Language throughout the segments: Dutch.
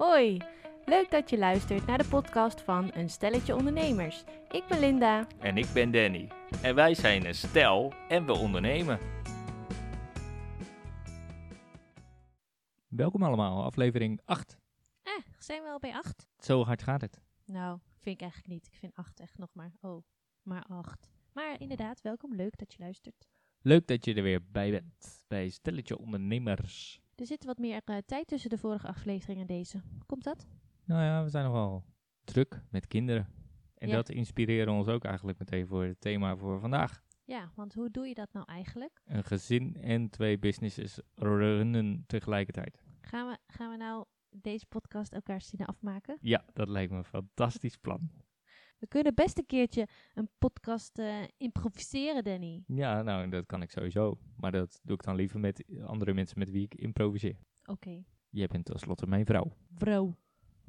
Hoi, leuk dat je luistert naar de podcast van Een Stelletje Ondernemers. Ik ben Linda. En ik ben Danny. En wij zijn een stel en we ondernemen. Welkom allemaal, aflevering 8. Eh, zijn we al bij acht? Zo hard gaat het. Nou, vind ik eigenlijk niet. Ik vind acht echt nog maar, oh, maar acht. Maar inderdaad, welkom. Leuk dat je luistert. Leuk dat je er weer bij bent bij Stelletje Ondernemers. Er zit wat meer eh, tijd tussen de vorige aflevering en deze. Komt dat? Nou ja, we zijn nogal druk met kinderen. En Ja. dat inspireert ons ook eigenlijk meteen voor het thema voor vandaag. Ja, want hoe doe je dat nou eigenlijk? Een gezin en twee businesses runnen tegelijkertijd. Gaan we, gaan we nou deze podcast elkaar zien afmaken? Ja, dat lijkt me een fantastisch plan. We kunnen best een keertje een podcast eh, improviseren, Danny. Ja, nou, dat kan ik sowieso. Maar dat doe ik dan liever met andere mensen met wie ik improviseer. Oké. Jij bent tenslotte mijn vrouw. Bro.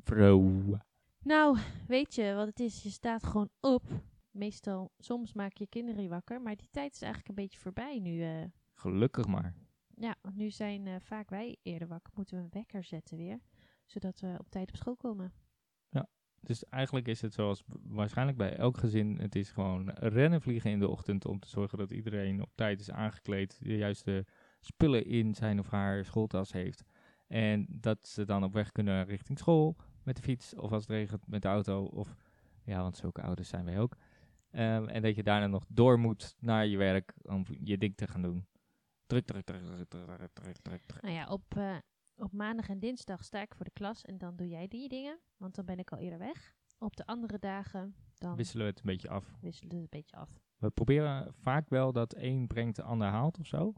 Vrouw. Nou, weet je wat het is? Je staat gewoon op. Meestal, soms maak je kinderen wakker, maar die tijd is eigenlijk een beetje voorbij nu. eh. Gelukkig maar. ja, want nu zijn eh, vaak wij eerder wakker. Moeten we een wekker zetten weer, zodat we op tijd op school komen. Dus eigenlijk is het zoals waarschijnlijk bij elk gezin: het is gewoon rennen vliegen in de ochtend om te zorgen dat iedereen op tijd is aangekleed, de juiste spullen in zijn of haar schooltas heeft. En dat ze dan op weg kunnen richting school met de fiets of als het regent met de auto. Of ja, want zulke ouders zijn wij ook. Ehm, en dat je daarna nog door moet naar je werk om je ding te gaan doen. Druk, druk, druk, druk, druk. Nou ja, op eh, op maandag en dinsdag sta ik voor de klas en dan doe jij die dingen, want dan ben ik al eerder weg. Op de andere dagen, dan Wisselen we het een beetje af. wisselen we het een beetje af. We proberen vaak wel dat één brengt de ander haalt of zo.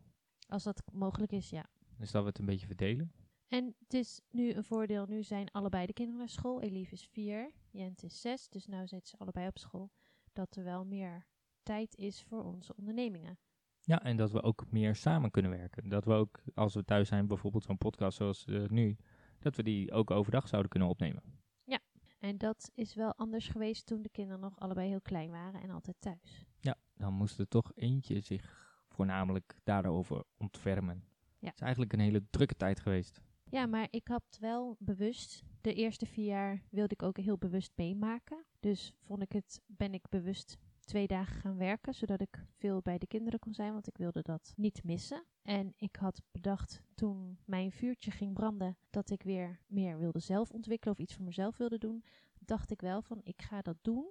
Als dat mogelijk is, ja. Dus dat we het een beetje verdelen. En het is nu een voordeel. Nu zijn allebei de kinderen naar school. Elif is vier, Jent is zes. Dus nu zitten ze allebei op school. Dat er wel meer tijd is voor onze ondernemingen. Ja, en dat we ook meer samen kunnen werken. Dat we ook, als we thuis zijn, bijvoorbeeld zo'n podcast zoals eh, nu, dat we die ook overdag zouden kunnen opnemen. En dat is wel anders geweest toen de kinderen nog allebei heel klein waren en altijd thuis. Ja, dan moest er toch eentje zich voornamelijk daarover ontfermen. Ja. Het is eigenlijk een hele drukke tijd geweest. Ja, maar ik had wel bewust, de eerste vier jaar wilde ik ook heel bewust meemaken. Dus vond ik het, ben ik bewust twee dagen gaan werken, zodat ik veel bij de kinderen kon zijn, want ik wilde dat niet missen. En ik had bedacht toen mijn vuurtje ging branden, dat ik weer meer wilde zelf ontwikkelen of iets voor mezelf wilde doen. Dacht ik wel van, ik ga dat doen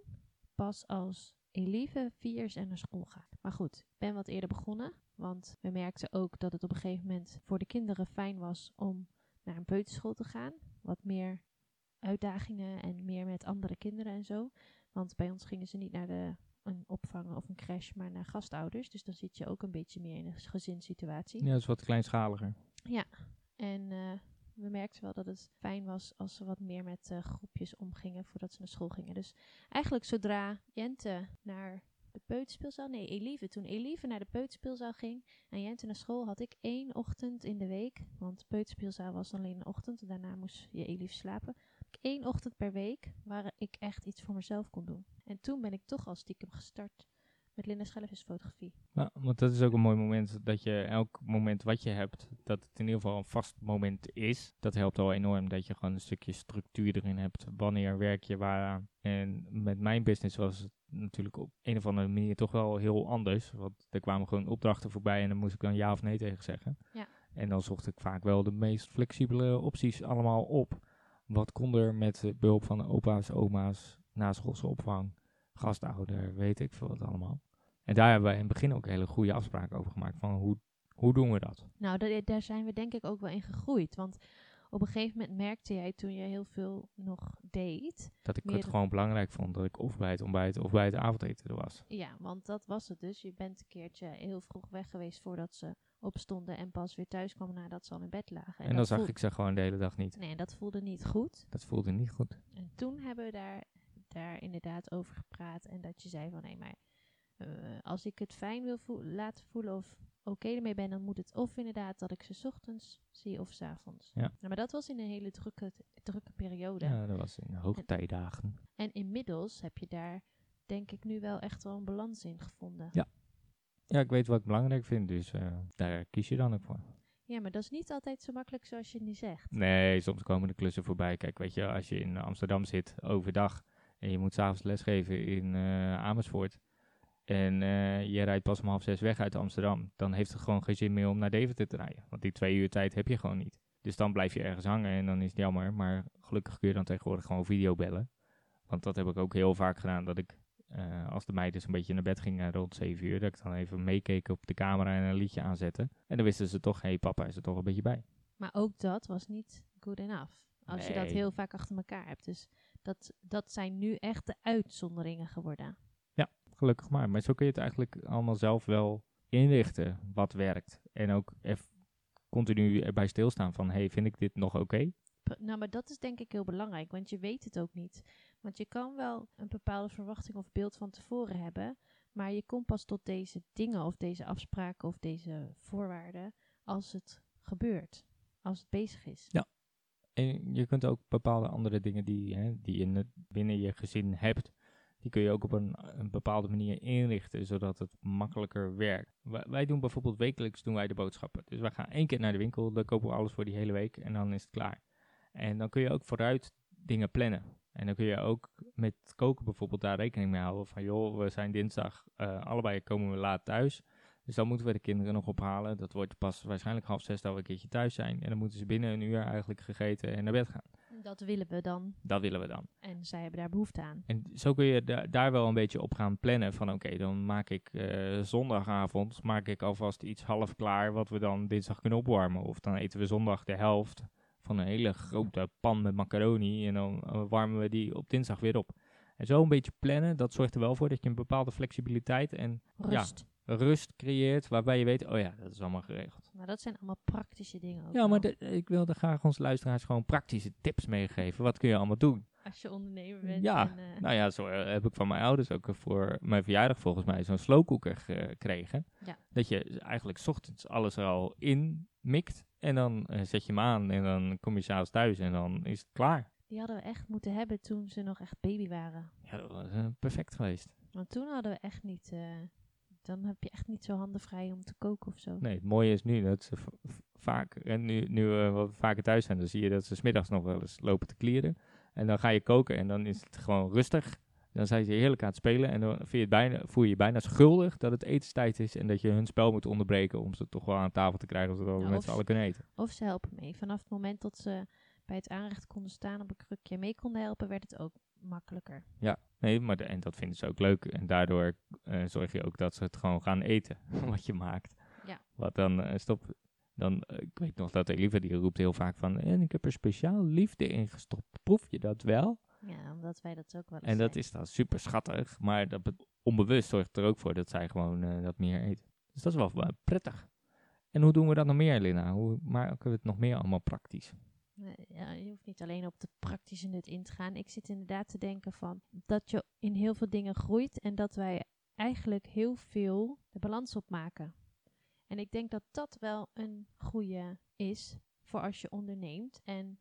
pas als Elieve vier is en naar school gaat. Maar goed, ik ben wat eerder begonnen, want we merkten ook dat het op een gegeven moment voor de kinderen fijn was om naar een peuterschool te gaan. Wat meer uitdagingen en meer met andere kinderen en zo. Want bij ons gingen ze niet naar de, een opvang of een crash, maar naar gastouders. Dus dan zit je ook een beetje meer in een gezinssituatie. Ja, dat is wat kleinschaliger. En eh, we merkten wel dat het fijn was als ze wat meer met eh, groepjes omgingen voordat ze naar school gingen. Dus eigenlijk zodra Jente naar de peuterspeelzaal, nee Elieve, toen Elieve naar de peuterspeelzaal ging en Jente naar school, had ik één ochtend in de week, want de peuterspeelzaal was alleen een ochtend en daarna moest je Elieve slapen. Één ochtend per week waar ik echt iets voor mezelf kon doen. En toen ben ik toch al stiekem gestart met Linda Schellevis fotografie. Ja, want dat is ook een mooi moment dat je elk moment wat je hebt, dat het in ieder geval een vast moment is. Dat helpt al enorm dat je gewoon een stukje structuur erin hebt. Wanneer werk je waaraan? En met mijn business was het natuurlijk op een of andere manier toch wel heel anders. Want er kwamen gewoon opdrachten voorbij en dan moest ik dan ja of nee tegen zeggen. Ja. En dan zocht ik vaak wel de meest flexibele opties allemaal op. Wat kon er met eh, behulp van opa's, oma's, naschoolse opvang, gastouder, weet ik veel wat allemaal. En daar hebben wij in het begin ook hele goede afspraken over gemaakt. Van hoe, hoe doen we dat? Nou, da- daar zijn we denk ik ook wel in gegroeid. Want op een gegeven moment merkte jij toen je heel veel nog deed. Dat ik het gewoon belangrijk vond dat ik of bij het ontbijt of bij het avondeten er was. Ja, want dat was het dus. Je bent een keertje heel vroeg weg geweest voordat ze opstonden en pas weer thuis kwamen nadat ze al in bed lagen. En, dan zag ik ze gewoon de hele dag niet. Nee, dat voelde niet goed. Dat voelde niet goed. En toen hebben we daar, daar inderdaad over gepraat. En dat je zei van, nee, maar eh, als ik het fijn wil laten voelen of oké ermee ben, dan moet het of inderdaad dat ik ze 's ochtends zie of 's avonds. Ja. Nou, maar dat was in een hele drukke, drukke periode. Ja, dat was in hoogtijdagen. En inmiddels heb je daar, denk ik, nu wel echt wel een balans in gevonden. Ja. Ja, ik weet wat ik belangrijk vind, dus eh, daar kies je dan ook voor. Ja, maar dat is niet altijd zo makkelijk zoals je nu zegt. Nee, soms komen de klussen voorbij. Kijk, weet je, als je in Amsterdam zit overdag en je moet s'avonds lesgeven in eh, Amersfoort. En eh, je rijdt pas om half zes weg uit Amsterdam. Dan heeft het gewoon geen zin meer om naar Deventer te rijden. Want die twee uur tijd heb je gewoon niet. Dus dan blijf je ergens hangen en dan is het jammer. Maar gelukkig kun je dan tegenwoordig gewoon videobellen. Want dat heb ik ook heel vaak gedaan. Dat ik, eh, als de meiden een beetje naar bed gingen rond zeven uur, dat ik dan even meekeek op de camera en een liedje aanzette. En dan wisten ze toch, hé hey, papa is er toch een beetje bij. Maar ook dat was niet good enough. Als je dat heel vaak achter elkaar hebt. Dus dat, dat zijn nu echt de uitzonderingen geworden. Gelukkig maar. Maar zo kun je het eigenlijk allemaal zelf wel inrichten wat werkt. En ook even continu erbij stilstaan van, hey, vind ik dit nog oké? Nou, maar dat is denk ik heel belangrijk, want je weet het ook niet. Want je kan wel een bepaalde verwachting of beeld van tevoren hebben, maar je komt pas tot deze dingen of deze afspraken of deze voorwaarden als het gebeurt, als het bezig is. Ja. En je kunt ook bepaalde andere dingen die, hè, die je binnen je gezin hebt, die kun je ook op een, een bepaalde manier inrichten, zodat het makkelijker werkt. Wij, wij doen bijvoorbeeld wekelijks doen wij de boodschappen. Dus wij gaan één keer naar de winkel, dan kopen we alles voor die hele week en dan is het klaar. En dan kun je ook vooruit dingen plannen. En dan kun je ook met koken bijvoorbeeld daar rekening mee houden. Van joh, we zijn dinsdag, eh, allebei komen we laat thuis. Dus dan moeten we de kinderen nog ophalen. Dat wordt pas waarschijnlijk half zes dat we een keertje thuis zijn. En dan moeten ze binnen een uur eigenlijk gegeten en naar bed gaan. Dat willen we dan Dat willen we dan. en zij hebben daar behoefte aan. En zo kun je da- daar wel een beetje op gaan plannen. Van oké, dan maak ik eh, zondagavond maak ik alvast iets half klaar wat we dan dinsdag kunnen opwarmen. Of dan eten we zondag de helft van een hele grote pan met macaroni. En dan eh, warmen we die op dinsdag weer op. En zo een beetje plannen, dat zorgt er wel voor dat je een bepaalde flexibiliteit en Rust. Rust creëert. Waarbij je weet, oh ja, dat is allemaal geregeld. Maar dat zijn allemaal praktische dingen ook Ja, maar de- ik wilde graag onze luisteraars gewoon praktische tips meegeven. Wat kun je allemaal doen? Als je ondernemer bent. Ja, en, eh, Nou ja, zo eh, heb ik van mijn ouders ook eh, voor mijn verjaardag volgens mij zo'n slowcooker gekregen. Ja. Dat je eigenlijk 's ochtends alles er al in mikt. En dan zet je hem aan en dan kom je s'avonds thuis en dan is het klaar. die hadden we echt moeten hebben toen ze nog echt baby waren. Ja, dat was perfect geweest. Want toen hadden we echt niet... dan heb je echt niet zo handen vrij om te koken of zo. Nee, het mooie is nu dat ze vaak, en nu, nu we wat vaker thuis zijn, dan zie je dat ze smiddags nog wel eens lopen te klieren. En dan ga je koken en dan is het gewoon rustig. Dan zijn ze heerlijk aan het spelen en dan vind je het bijna, voel je je bijna schuldig dat het etenstijd is en dat je hun spel moet onderbreken om ze toch wel aan tafel te krijgen zodat we Ja, met z'n allen kunnen eten. Of ze helpen mee. Vanaf het moment dat ze bij het aanrecht konden staan op een krukje mee konden helpen, werd het ook makkelijker. Nee, maar de- en dat vinden ze ook leuk en daardoor eh, zorg je ook dat ze het gewoon gaan eten wat je maakt. Ja. Wat dan eh, stop, dan, eh, ik weet nog dat Eliva die roept heel vaak van en ik heb er speciaal liefde in gestopt. Proef je dat wel? Ja, omdat wij dat ook wel eens En dat is dan super schattig, maar dat be- onbewust zorgt er ook voor dat zij gewoon dat meer eten. Dus dat is wel wel prettig. En hoe doen we dat nog meer, Lina? Hoe maken we het nog meer allemaal praktisch? Nee, ja, je hoeft niet alleen op de praktische nut in te gaan. Ik zit inderdaad te denken van dat je in heel veel dingen groeit en dat wij eigenlijk heel veel de balans opmaken. En ik denk dat dat wel een goede is voor als je onderneemt en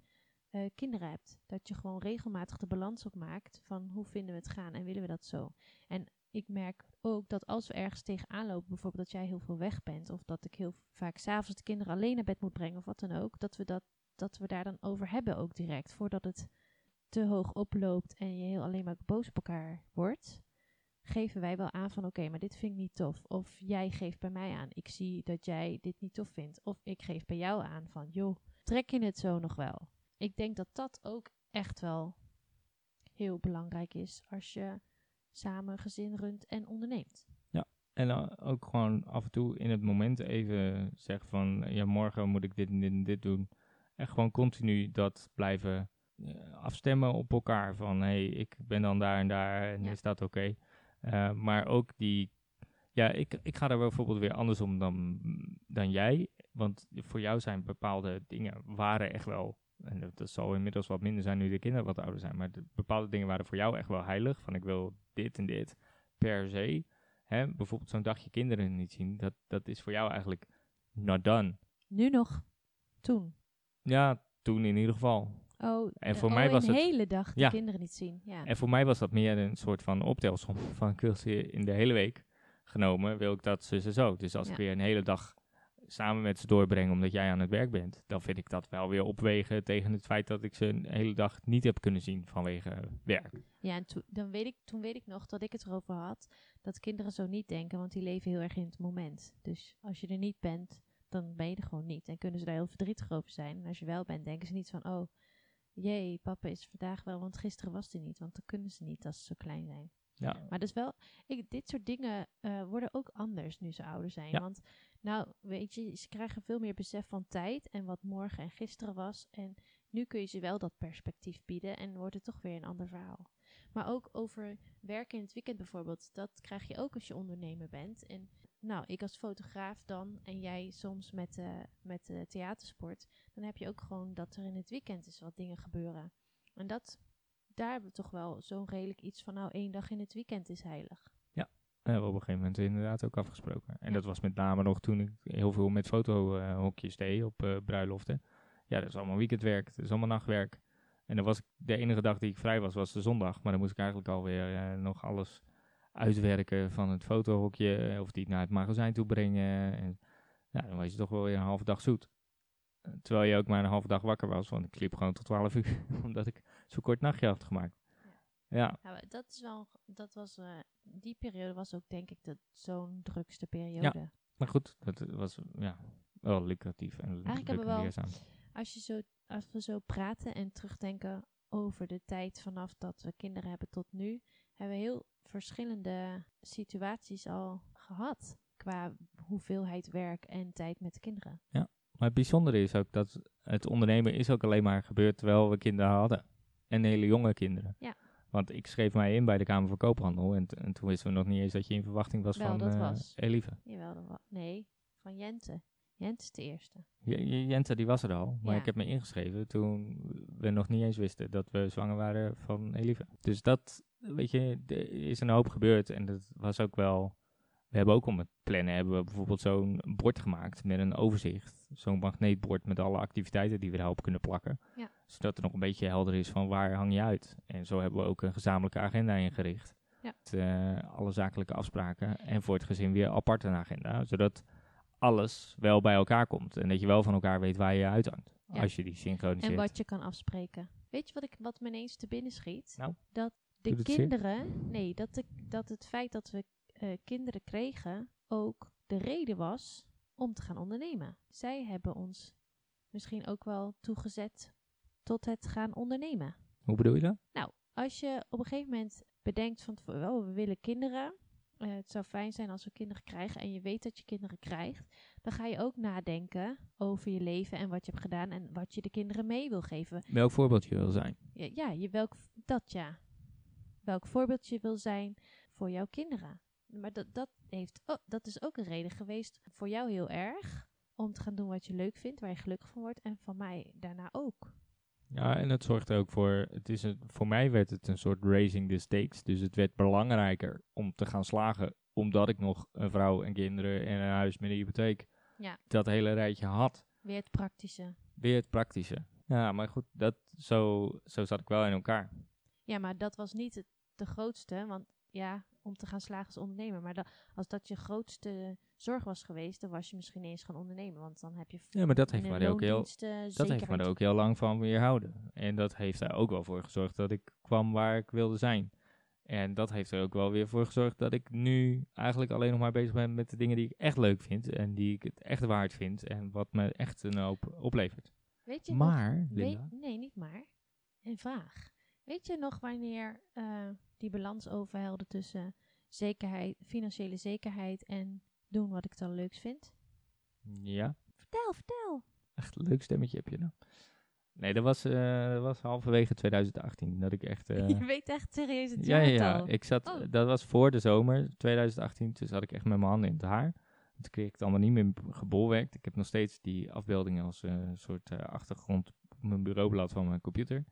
eh, kinderen hebt. Dat je gewoon regelmatig de balans opmaakt van hoe vinden we het gaan en willen we dat zo. En ik merk ook dat als we ergens tegenaan lopen, bijvoorbeeld dat jij heel veel weg bent, of dat ik heel vaak s'avonds de kinderen alleen naar bed moet brengen, of wat dan ook, dat we, dat, dat we daar dan over hebben ook direct, voordat het te hoog oploopt en je heel alleen maar boos op elkaar wordt, geven wij wel aan van oké, maar dit vind ik niet tof. Of jij geeft bij mij aan, ik zie dat jij dit niet tof vindt. Of ik geef bij jou aan van joh, trek je het zo nog wel? Ik denk dat dat ook echt wel heel belangrijk is als je samen gezin runt en onderneemt. En dan ook gewoon af en toe in het moment even zeggen van, ja, morgen moet ik dit en dit en dit doen. En gewoon continu dat blijven eh, afstemmen op elkaar. Van, hé, hey, ik ben dan daar en daar en Ja. is dat oké? Eh, maar ook die, ja, ik, ik ga daar bijvoorbeeld weer andersom dan, dan jij. Want voor jou zijn bepaalde dingen waren echt wel, en dat, dat zal inmiddels wat minder zijn nu de kinderen wat ouder zijn. Maar de, bepaalde dingen waren voor jou echt wel heilig. Van, ik wil dit en dit per se. Hè, bijvoorbeeld zo'n dagje kinderen niet zien, dat, dat is voor jou eigenlijk not done. Nu nog, toen. Ja, toen in ieder geval. Oh, En voor oh, mij was een het- hele dag de Ja. kinderen niet zien. Ja. En voor mij was dat meer een soort van optelsom. Van ik wil ze in de hele week genomen, wil ik dat ze ze zo. Dus als ik weer een hele dag samen met ze doorbrengen omdat jij aan het werk bent, dan vind ik dat wel weer opwegen tegen het feit dat ik ze een hele dag niet heb kunnen zien vanwege werk. Ja, en toen- dan weet ik, toen weet ik nog dat ik het erover had dat kinderen zo niet denken, want die leven heel erg in het moment. Dus als je er niet bent, dan ben je er gewoon niet. En kunnen ze daar heel verdrietig over zijn. En als je wel bent, denken ze niet van, oh, jee, papa is vandaag wel, want gisteren was hij niet. Want dan kunnen ze niet als ze zo klein zijn. Ja, Maar dat is wel, ik, dit soort dingen eh, worden ook anders nu ze ouder zijn. Ja. Want nou, weet je, ze krijgen veel meer besef van tijd en wat morgen en gisteren was. En nu kun je ze wel dat perspectief bieden en wordt het toch weer een ander verhaal. Maar ook over werken in het weekend bijvoorbeeld, dat krijg je ook als je ondernemer bent. En nou, ik als fotograaf dan en jij soms met, eh met de theatersport, dan heb je ook gewoon dat er in het weekend is wat dingen gebeuren. En dat, daar hebben we toch wel zo'n redelijk iets van, nou, één dag in het weekend is heilig. hebben we op een gegeven moment inderdaad ook afgesproken. En Ja. dat was met name nog toen ik heel veel met fotohokjes deed op eh, bruiloften. Ja, dat is allemaal weekendwerk, dat is allemaal nachtwerk. En dan was ik, de enige dag die ik vrij was, was de zondag. Maar dan moest ik eigenlijk alweer eh, nog alles uitwerken van het fotohokje. eh, Of die naar het magazijn toe brengen. En ja, dan was je toch wel weer een halve dag zoet. Eh, Terwijl je ook maar een halve dag wakker was, want ik liep gewoon tot 12 uur. omdat ik zo'n kort nachtje had gemaakt. Ja, Nou, dat is wel, dat was, eh, die periode was ook denk ik de, zo'n drukste periode. maar goed, dat was ja, wel lucratief en hebben leuk we wel-. Als, je zo, als we zo praten en terugdenken over de tijd vanaf dat we kinderen hebben tot nu, hebben we heel verschillende situaties al gehad qua hoeveelheid werk en tijd met de kinderen. Maar het bijzondere is ook dat het ondernemen is ook alleen maar gebeurd terwijl we kinderen hadden. En hele jonge kinderen. Ja. Want ik schreef mij in bij de Kamer van Koophandel. En, toen wisten we nog niet eens dat je in verwachting was Wel, van dat eh, was. Elieve. Jawel, dat wa- nee, van Jente. Jente is de eerste. J- J- Jente die was er al. Maar Ja. ik heb me ingeschreven toen we nog niet eens wisten dat we zwanger waren van Elieve. Dus dat, weet je, er is een hoop gebeurd. En dat was ook wel... We hebben ook om het plannen hebben we bijvoorbeeld zo'n bord gemaakt met een overzicht. Zo'n magneetbord met alle activiteiten die we daarop kunnen plakken. Ja. Zodat er nog een beetje helder is van waar hang je uit. En zo hebben we ook een gezamenlijke agenda ingericht. Ja. Met, eh, alle zakelijke afspraken. En voor het gezin weer apart een agenda. Zodat alles wel bij elkaar komt. En dat je wel van elkaar weet waar je uithangt. Ja. Als je die synchroniseert. En wat je kan afspreken. Weet je wat, ik, wat me ineens te binnen schiet? Nou, dat de kinderen, nee, dat, de, dat het feit dat we eh, kinderen kregen ook de reden was om te gaan ondernemen. Zij hebben ons misschien ook wel toegezet tot het gaan ondernemen. Hoe bedoel je dat? Nou, als je op een gegeven moment bedenkt van, oh, we willen kinderen. eh, het zou fijn zijn als we kinderen krijgen en je weet dat je kinderen krijgt. Dan ga je ook nadenken over je leven en wat je hebt gedaan en wat je de kinderen mee wil geven. Welk voorbeeld je wil zijn. Ja, ja je welk, dat ja. Welk voorbeeld je wil zijn voor jouw kinderen. Maar dat, dat, heeft, oh, dat is ook een reden geweest voor jou heel erg. Om te gaan doen wat je leuk vindt, waar je gelukkig van wordt. En van mij daarna ook. Ja, en het zorgt er ook voor. Het is een, voor mij werd het een soort raising the stakes. Dus het werd belangrijker om te gaan slagen. Omdat ik nog een vrouw en kinderen en een huis met een hypotheek. Ja. Dat hele rijtje had. Weer het praktische. Weer het praktische. Ja, maar goed, dat, zo, zo zat ik wel in elkaar. Ja, maar dat was niet het, de grootste. Want ja, om te gaan slagen als ondernemer. Maar da- als dat je grootste zorg was geweest, dan was je misschien eens gaan ondernemen. Want dan heb je Ja, maar dat heeft er ook heel, dat heeft me er ook heel lang van weerhouden. En dat heeft er ook wel voor gezorgd dat ik kwam waar ik wilde zijn. En dat heeft er ook wel weer voor gezorgd dat ik nu eigenlijk alleen nog maar bezig ben met de dingen die ik echt leuk vind. En die ik het echt waard vind. En wat me echt een hoop oplevert. Weet je Maar, weet- Linda, nee, niet maar. Een vraag. Weet je nog wanneer eh, die balans overhelde tussen zekerheid, financiële zekerheid en doen wat ik dan leuks vind? ja, Vertel, vertel. echt een leuk stemmetje heb je nou. Nee, dat was, eh, dat was halverwege 2018 dat ik echt... eh, je weet echt serieus het Ja, ja, ja. Ik zat, Oh. dat was voor de zomer 2018. Toen zat ik echt met mijn handen in het haar. Toen kreeg ik het allemaal niet meer gebolwerkt. Ik heb nog steeds die afbeeldingen als eh, soort achtergrond op mijn bureaublad van mijn computer.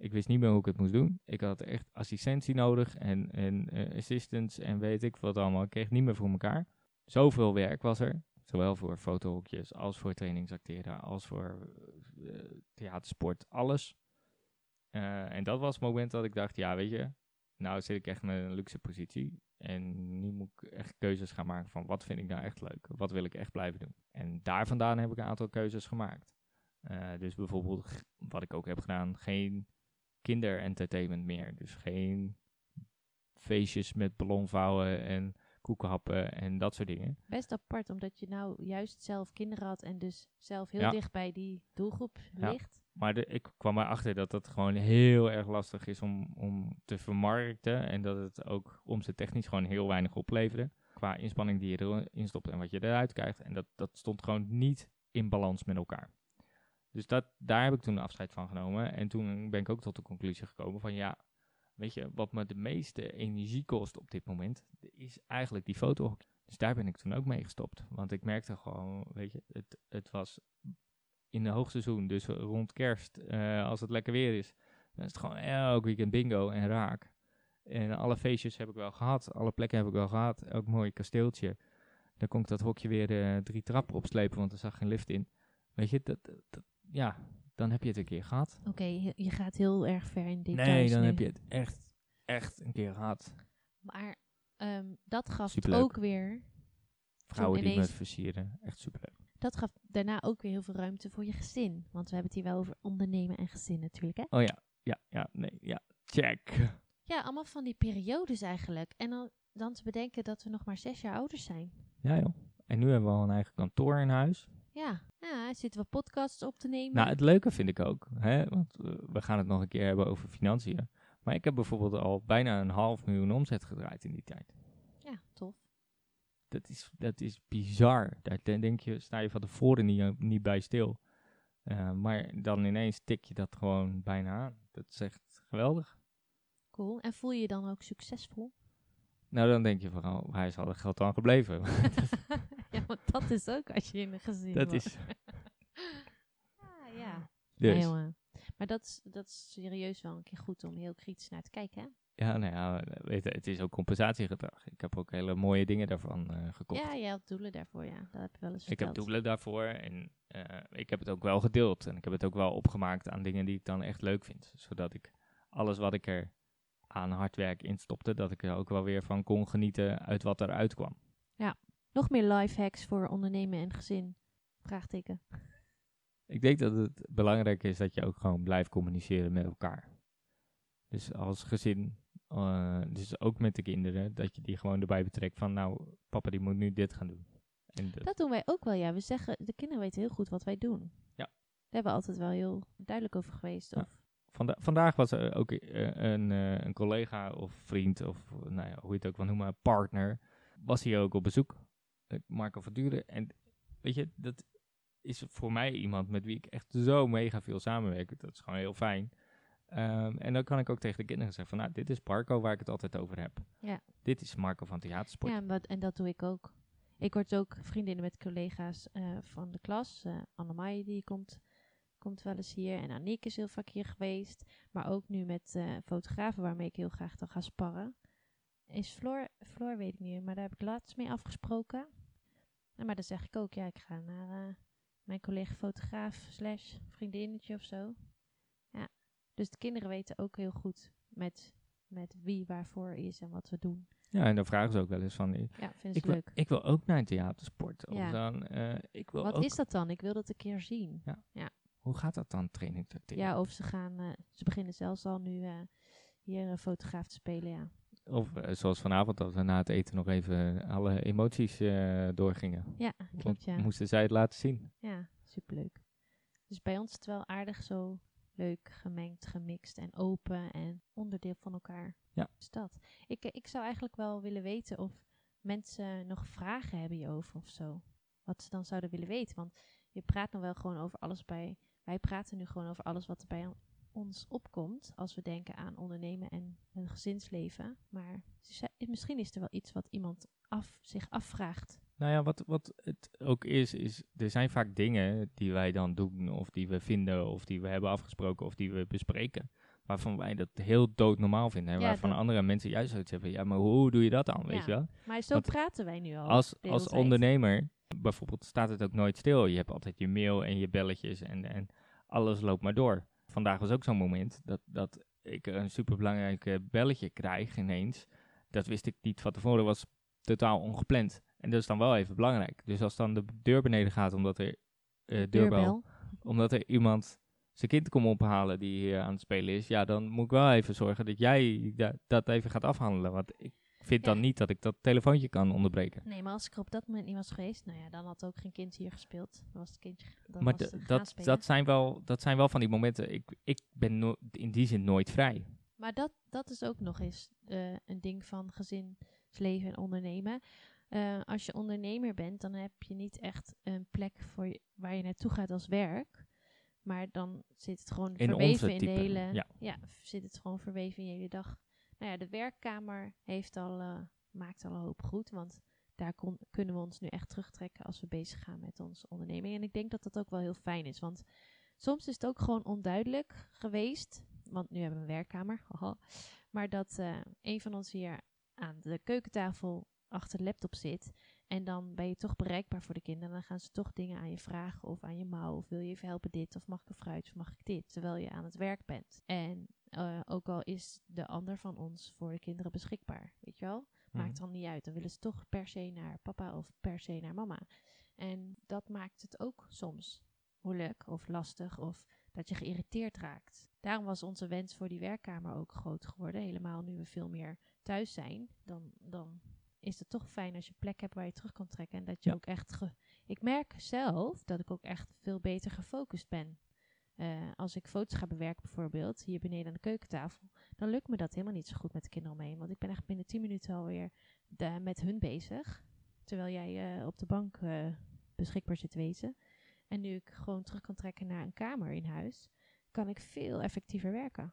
Ik wist niet meer hoe ik het moest doen. Ik had echt assistentie nodig en, en eh, en weet ik wat allemaal. Ik kreeg niet meer voor elkaar. Zoveel werk was er. Zowel voor fotohokjes als voor trainingsacteren, als voor eh, theatersport, alles. Eh, en dat was het moment dat ik dacht, ja weet je, nou zit ik echt met een luxe positie. En nu moet ik echt keuzes gaan maken van wat vind ik nou echt leuk? Wat wil ik echt blijven doen? En daar vandaan heb ik een aantal keuzes gemaakt. Dus bijvoorbeeld, wat ik ook heb gedaan, geen kinderentertainment meer. Dus geen feestjes met ballonvouwen en koekenhappen en dat soort dingen. Best apart, omdat je nou juist zelf kinderen had en dus zelf heel Ja. dicht bij die doelgroep Ja. ligt. Maar de, ik kwam erachter dat dat gewoon heel erg lastig is om, om te vermarkten. En dat het ook omzettechnisch gewoon heel weinig opleverde. Qua inspanning die je erin stopt en wat je eruit krijgt. En dat, dat stond gewoon niet in balans met elkaar. Dus dat, daar heb ik toen afscheid van genomen. En toen ben ik ook tot de conclusie gekomen van ja, weet je, wat me de meeste energie kost op dit moment, is eigenlijk die foto. Dus daar ben ik toen ook mee gestopt. Want ik merkte gewoon, weet je, het, het was in de hoogseizoen, dus rond kerst, eh, als het lekker weer is, dan is het gewoon elk weekend bingo en raak. En alle feestjes heb ik wel gehad, alle plekken heb ik wel gehad, elk mooi kasteeltje. Dan kon ik dat hokje weer eh, drie trappen opslepen, want er zag geen lift in. Weet je, dat, ja, dan heb je het een keer gehad. Oké, je- je gaat heel erg ver in details Nee, dan nu. heb je het echt, echt een keer gehad. Maar ehm, dat gaf Superleuk. ook weer... Vrouwen die me versieren, echt superleuk. Dat gaf daarna ook weer heel veel ruimte voor je gezin. Want we hebben het hier wel over ondernemen en gezin natuurlijk, hè? Oh ja, ja, ja, nee, ja, check. Ja, allemaal van die periodes eigenlijk. En dan, dan te bedenken dat we nog maar zes jaar ouder zijn. Ja joh. En nu hebben we al een eigen kantoor in huis. Ja, ja zitten we podcasts op te nemen. Nou, het leuke vind ik ook, hè, want eh, we gaan het nog een keer hebben over financiën. Maar ik heb bijvoorbeeld al bijna een half miljoen omzet gedraaid in die tijd. Ja, tof. Dat is, dat is bizar. Daar de- denk je, sta je van tevoren niet, eh, niet bij stil. Eh, maar dan ineens tik je dat gewoon bijna aan. Dat is echt geweldig. Cool. En voel je je dan ook succesvol? Nou, dan denk je vooral, waar is al geld dan gebleven? ja, want dat is ook als je in een gezin dat is... Ah, ja. Dus, Ja. Maar dat is, dat is serieus wel een keer goed om heel kritisch naar te kijken, hè? ja, nou ja, weet je, het is ook compensatiegedrag. Ik heb ook hele mooie dingen daarvan eh, gekocht. Ja, jij had doelen daarvoor, ja. Dat heb je wel eens Ik heb doelen daarvoor en eh, ik heb het ook wel gedeeld. En ik heb het ook wel opgemaakt aan dingen die ik dan echt leuk vind. Zodat ik alles wat ik er aan hard werk instopte, dat ik er ook wel weer van kon genieten uit wat eruit kwam. Nog meer life hacks voor ondernemen en gezin? Vraagteken. Ik denk dat het belangrijk is dat je ook gewoon blijft communiceren met elkaar. Dus als gezin, eh, dus ook met de kinderen, dat je die gewoon erbij betrekt van nou, papa die moet nu dit gaan doen. En dat- Dat doen wij ook wel, ja. We zeggen, de kinderen weten heel goed wat wij doen. Ja. Daar hebben we altijd wel heel duidelijk over geweest. Ja. Of, Vanda- vandaag was er ook eh, een, eh, een collega of vriend of nou ja, hoe je het ook wil noemen, partner, was hier ook op bezoek. Eh, Marco van Duren. En weet je, dat is voor mij iemand met wie ik echt zo mega veel samenwerk. Dat is gewoon heel fijn. Ehm, en dan kan ik ook tegen de kinderen zeggen van, nou, dit is Marco waar ik het altijd over heb. Ja. Dit is Marco van Theatersport. Ja, en, dat doe ik ook. Ik word ook vriendinnen met collega's eh, van de klas. eh Annemai die komt, komt wel eens hier. En Aniek is heel vaak hier geweest. Maar ook nu met fotografen waarmee ik heel graag dan ga sparren. Is Floor, Floor weet ik niet meer, maar daar heb ik laatst mee afgesproken. Nou, maar dan zeg ik ook, ja, ik ga naar eh, mijn collega fotograaf slash vriendinnetje of zo. Ja, dus de kinderen weten ook heel goed met, met wie waarvoor is en wat we doen. Ja, en dan vragen ze ook wel eens van, eh, Ja, vinden ik wil, leuk. ik wil ook naar een theatersport. Of Ja. dan, eh, ik wil Wat ook, is dat dan? Ik wil dat een keer zien. hoe gaat dat dan, training? Ja, of ze gaan, ze beginnen zelfs al nu hier een fotograaf te spelen, ja. Of eh, zoals vanavond, dat we na het eten nog even alle emoties eh, doorgingen. Ja, klopt, ja. moesten zij het laten zien. Ja, superleuk. Dus bij ons is het wel aardig zo leuk gemengd, gemixt en open en onderdeel van elkaar. Ja. Dus dat. Ik, eh, ik zou eigenlijk wel willen weten of mensen nog vragen hebben hierover of zo. Wat ze dan zouden willen weten. Want je praat nog wel gewoon over alles bij... Wij praten nu gewoon over alles wat er bij ons opkomt. Als we denken aan ondernemen en een gezinsleven. Maar misschien is er wel iets wat iemand af, zich afvraagt. Nou ja, wat, wat het ook is, is er zijn vaak dingen die wij dan doen, of die we vinden, of die we hebben afgesproken, of die we bespreken. Waarvan wij dat heel doodnormaal vinden. En Ja, waarvan andere mensen juist zoiets hebben. Ja, maar hoe doe je dat dan? Weet Ja. je wel? Maar zo Want praten wij nu al. Als, als ondernemer, bijvoorbeeld, staat het ook nooit stil. Je hebt altijd je mail en je belletjes en, en alles loopt maar door. Vandaag was ook zo'n moment dat, dat ik een superbelangrijk eh, belletje krijg ineens. Dat wist ik niet van tevoren, was totaal ongepland. En dat is dan wel even belangrijk. Dus als dan de deur beneden gaat omdat er eh, deurbel, omdat er iemand zijn kind komt ophalen die hier aan het spelen is, ja, dan moet ik wel even zorgen dat jij da- dat even gaat afhandelen. Want ik vind dan niet dat ik dat telefoontje kan onderbreken. Nee, maar als ik er op dat moment niet was geweest, nou ja, dan had ook geen kind hier gespeeld. Dan was het kindje dan maar was het dat, dat, zijn wel, dat zijn wel van die momenten. Ik, ik ben no- in die zin nooit vrij. Maar dat, dat is ook nog eens eh, een ding van gezinsleven en ondernemen. Eh, als je ondernemer bent, dan heb je niet echt een plek voor je, waar je naartoe gaat als werk. Maar dan zit het gewoon In verweven in de hele. ja. zit het gewoon verweven in je hele dag. Nou ja, de werkkamer heeft al, eh, maakt al een hoop goed. Want daar kon, kunnen we ons nu echt terugtrekken als we bezig gaan met onze onderneming. En ik denk dat dat ook wel heel fijn is. Want soms is het ook gewoon onduidelijk geweest. Want nu hebben we een werkkamer. Maar dat eh, een van ons hier aan de keukentafel achter de laptop zit. En dan ben je toch bereikbaar voor de kinderen. Dan gaan ze toch dingen aan je vragen of aan je mouw. Of wil je even helpen dit? Of mag ik een fruit? Of mag ik dit? Terwijl je aan het werk bent. En eh, ook al is de ander van ons voor de kinderen beschikbaar. Weet je wel? Maakt Mhm. dan niet uit. Dan willen ze toch per se naar papa of per se naar mama. En dat maakt het ook soms moeilijk of lastig of dat je geïrriteerd raakt. Daarom was onze wens voor die werkkamer ook groot geworden. Helemaal nu we veel meer thuis zijn, dan, dan is het toch fijn als je plek hebt waar je terug kan trekken. En dat je Ja. ook echt. ge- ik merk zelf dat ik ook echt veel beter gefocust ben. Eh, als ik foto's ga bewerken bijvoorbeeld, hier beneden aan de keukentafel, dan lukt me dat helemaal niet zo goed met de kinderen omheen. Want ik ben echt binnen 10 minuten alweer da- met hun bezig. Terwijl jij eh, op de bank eh, beschikbaar zit te wezen. En nu ik gewoon terug kan trekken naar een kamer in huis, kan ik veel effectiever werken.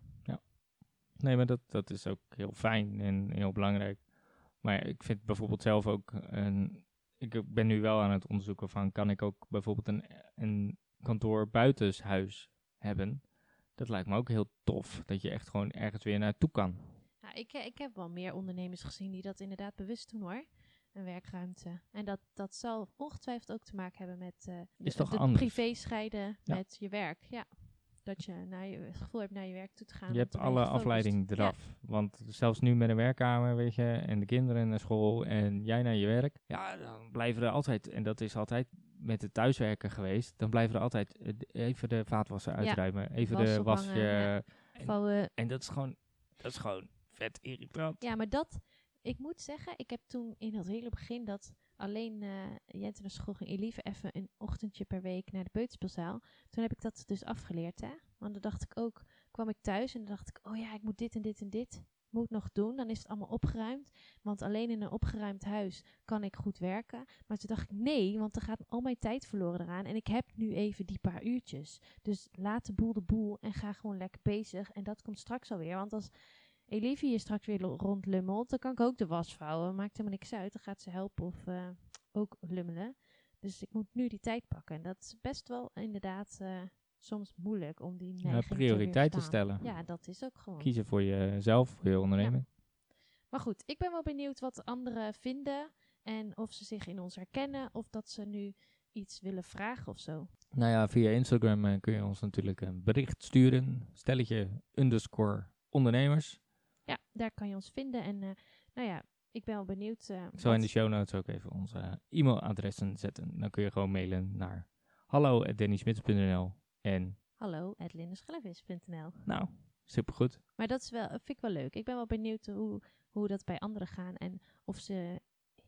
Nee, maar dat, dat is ook heel fijn en heel belangrijk. Maar ik vind bijvoorbeeld zelf ook een. Ik ben nu wel aan het onderzoeken van kan ik ook bijvoorbeeld een, een kantoor buitenshuis hebben. Dat lijkt me ook heel tof. Dat je echt gewoon ergens weer naartoe kan. Nou, ik, ik heb wel meer ondernemers gezien die dat inderdaad bewust doen hoor. Een werkruimte. En dat, dat zal ongetwijfeld ook te maken hebben met eh de, Is toch de anders? privé scheiden Ja. met je werk. Ja. Dat je naar je, het gevoel hebt naar je werk toe te gaan. Je hebt alle afleiding Ja. eraf. Want zelfs nu met een werkkamer, weet je, en de kinderen naar school en jij naar je werk. Ja, dan blijven er altijd, en dat is altijd met het thuiswerken geweest, dan blijven er altijd eh, even de vaatwasser Ja. uitruimen. Even Was de wasje. ja. En, Vouwen, en dat is gewoon, dat is gewoon vet irritant. Ja, maar dat, ik moet zeggen, ik heb toen in het hele begin dat alleen eh Jente naar school ging, Elieve even een ochtendje per week naar de peuterspeelzaal. Toen heb ik dat dus afgeleerd, hè. Want dan dacht ik ook, kwam ik thuis en dan dacht ik, oh ja, ik moet dit en dit en dit moet nog doen. Dan is het allemaal opgeruimd. Want alleen in een opgeruimd huis kan ik goed werken. Maar toen dacht ik, nee, want er gaat al mijn tijd verloren eraan. En ik heb nu even die paar uurtjes. Dus laat de boel de boel en ga gewoon lekker bezig. En dat komt straks alweer. Want als Elivie hier straks weer lo- rondlummelt, dan kan ik ook de was vouwen. Maakt helemaal niks uit. Dan gaat ze helpen of eh, ook lummelen. Dus ik moet nu die tijd pakken. En dat is best wel inderdaad eh, soms moeilijk om die neiging te prioriteiten stellen. Ja, dat is ook gewoon. Kiezen voor jezelf, voor je onderneming. Maar goed, ik ben wel benieuwd wat anderen vinden. En of ze zich in ons herkennen. Of dat ze nu iets willen vragen of zo. Nou ja, via Instagram eh, kun je ons natuurlijk een bericht sturen. Stelletje underscore ondernemers. Daar kan je ons vinden. En eh, nou ja, ik ben wel benieuwd. eh, Ik zal in de show notes ook even onze e-mailadressen zetten. Dan kun je gewoon mailen naar hallo@dannysmits.nl En Hallo, at lindeschellevis.nl. nou, supergoed. Maar dat is wel, vind ik wel leuk. Ik ben wel benieuwd hoe, hoe dat bij anderen gaan en of ze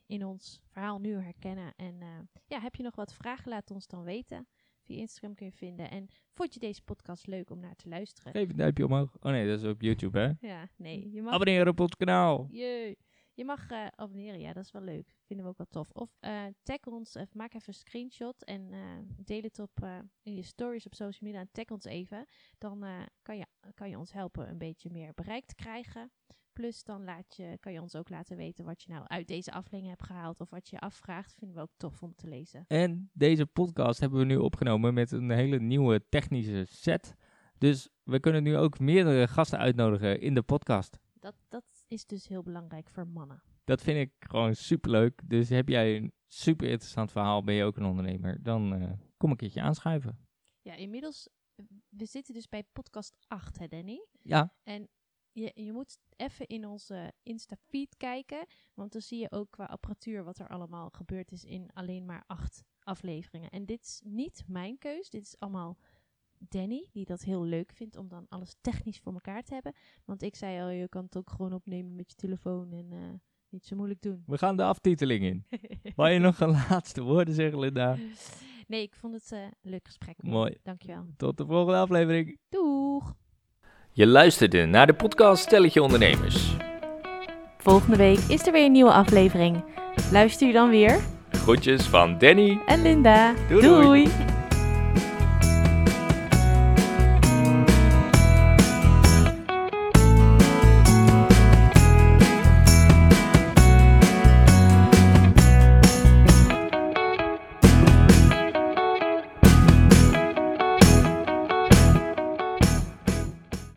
in ons verhaal nu herkennen. En eh, ja, heb je nog wat vragen? Laat ons dan weten. Via Instagram kun je vinden. En vond je deze podcast leuk om naar te luisteren? Geef een duimpje omhoog. Oh nee, dat is op YouTube hè. Ja, nee. Je mag, Abonneer op ons kanaal. Jee. je mag eh, abonneren. Ja, dat is wel leuk. Vinden we ook wel tof. Of eh, tag ons. Of maak even een screenshot. En eh, deel het op eh, in je stories op social media. En tag ons even. Dan eh, kan, je, kan je ons helpen een beetje meer bereik te krijgen. Plus dan laat je, kan je ons ook laten weten wat je nou uit deze aflevering hebt gehaald. Of wat je je afvraagt. Vinden we ook tof om te lezen. En deze podcast hebben we nu opgenomen met een hele nieuwe technische set. Dus we kunnen nu ook meerdere gasten uitnodigen in de podcast. Dat, dat is dus heel belangrijk voor mannen. Dat vind ik gewoon superleuk. Dus heb jij een super interessant verhaal, ben je ook een ondernemer, dan eh, kom een keertje aanschuiven. Ja, inmiddels, we zitten dus bij podcast 8, hè Danny? Ja, En je, je moet even in onze Insta-feed kijken. Want dan zie je ook qua apparatuur wat er allemaal gebeurd is in alleen maar acht afleveringen. En dit is niet mijn keus. Dit is allemaal Danny, die dat heel leuk vindt om dan alles technisch voor elkaar te hebben. Want ik zei al, je kan het ook gewoon opnemen met je telefoon en eh, niet zo moeilijk doen. We gaan de aftiteling in. Wil je nog een laatste woorden zeggen, Linda? nee, ik vond het eh, een leuk gesprek. Mooi. Dankjewel. Tot de volgende aflevering. Doeg! Je luisterde naar de podcast Stelletje Ondernemers. Volgende week is er weer een nieuwe aflevering. Luister je dan weer? Groetjes van Danny. En Linda. Doei, doei. doei.